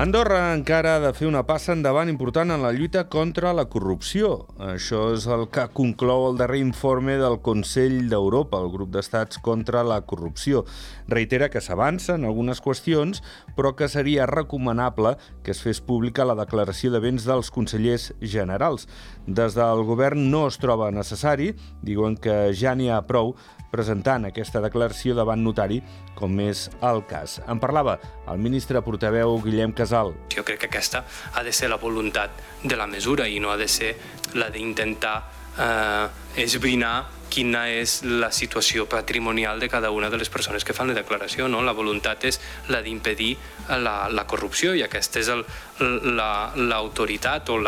Andorra encara ha de fer una passa endavant important en la lluita contra la corrupció. Això és el que conclou el darrer informe del Consell d'Europa, el grup d'estats contra la corrupció. Reitera que s'avança en algunes qüestions, però que seria recomanable que es fes pública la declaració de béns dels consellers generals. Des del govern no es troba necessari, diuen que ja n'hi ha prou presentant aquesta declaració davant notari, com és el cas. En parlava el ministre portaveu Guillem Casal. Jo crec que aquesta ha de ser la voluntat de la mesura i no ha de ser la d'intentar eh, esbrinar quina és la situació patrimonial de cada una de les persones que fan la declaració. No? La voluntat és la d'impedir la, la corrupció i aquesta és l'autoritat la, o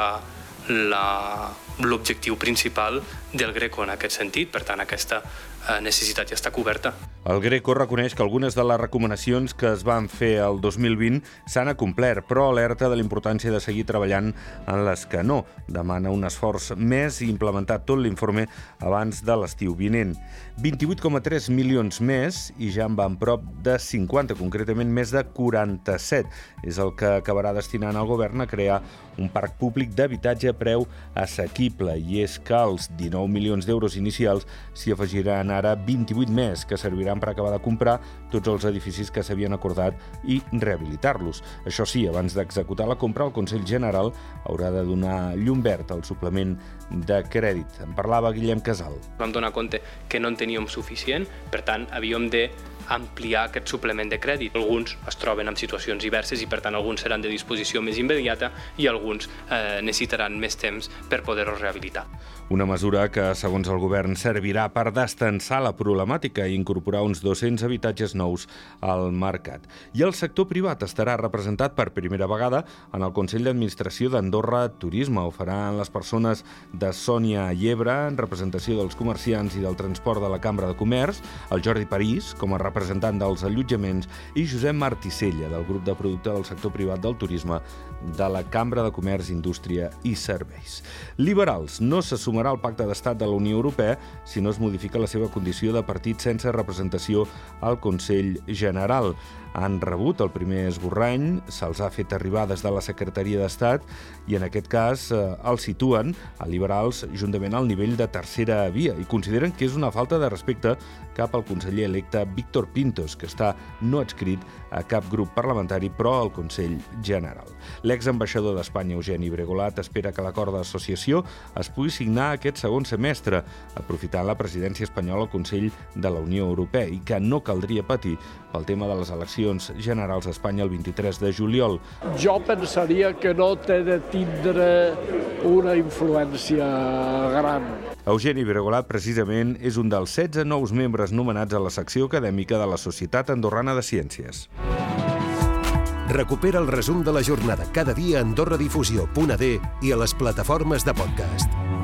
la, l'objectiu principal del Greco en aquest sentit. Per tant, aquesta eh, necessitat ja està coberta. El Greco reconeix que algunes de les recomanacions que es van fer el 2020 s'han acomplert, però alerta de la importància de seguir treballant en les que no. Demana un esforç més i implementar tot l'informe abans de l'estiu vinent. 28,3 milions més i ja en van prop de 50, concretament més de 47. És el que acabarà destinant el govern a crear un parc públic d'habitatge a preu assequible i és que els 19 milions d'euros inicials s'hi afegiran ara 28 més que serviran per acabar de comprar tots els edificis que s'havien acordat i rehabilitar-los. Això sí, abans d'executar la compra, el Consell General haurà de donar llum verd al suplement de crèdit. En parlava Guillem Casal. Vam donar compte que no en teníem suficient, per tant, havíem de ampliar aquest suplement de crèdit. Alguns es troben en situacions diverses i per tant alguns seran de disposició més immediata i alguns eh, necessitaran més temps per poder-los rehabilitar. Una mesura que, segons el govern, servirà per destensar la problemàtica i incorporar uns 200 habitatges nous al mercat. I el sector privat estarà representat per primera vegada en el Consell d'Administració d'Andorra Turisme. Ho faran les persones de Sònia Llebre, en representació dels comerciants i del transport de la Cambra de Comerç, el Jordi París, com a representant dels allotjaments, i Josep Marticella, del grup de producte del sector privat del turisme de la Cambra de Comerç, Indústria i Serveis. Liberals no se sumarà al pacte d'estat de la Unió Europea si no es modifica la seva condició de partit sense representació al Consell General han rebut el primer esborrany, se'ls ha fet arribar des de la Secretaria d'Estat i en aquest cas eh, el situen a liberals juntament al nivell de tercera via i consideren que és una falta de respecte cap al conseller electe Víctor Pintos, que està no adscrit a cap grup parlamentari però al Consell General. L'exambaixador d'Espanya, Eugeni Bregolat, espera que l'acord d'associació es pugui signar aquest segon semestre, aprofitant la presidència espanyola al Consell de la Unió Europea i que no caldria patir pel tema de les eleccions generals a Espanya el 23 de juliol. Jo pensaria que no té de tindre una influència gran. Eugeni Bregolat, precisament, és un dels 16 nous membres nomenats a la secció acadèmica de la Societat Andorrana de Ciències. Recupera el resum de la jornada cada dia a AndorraDifusió.d i a les plataformes de podcast.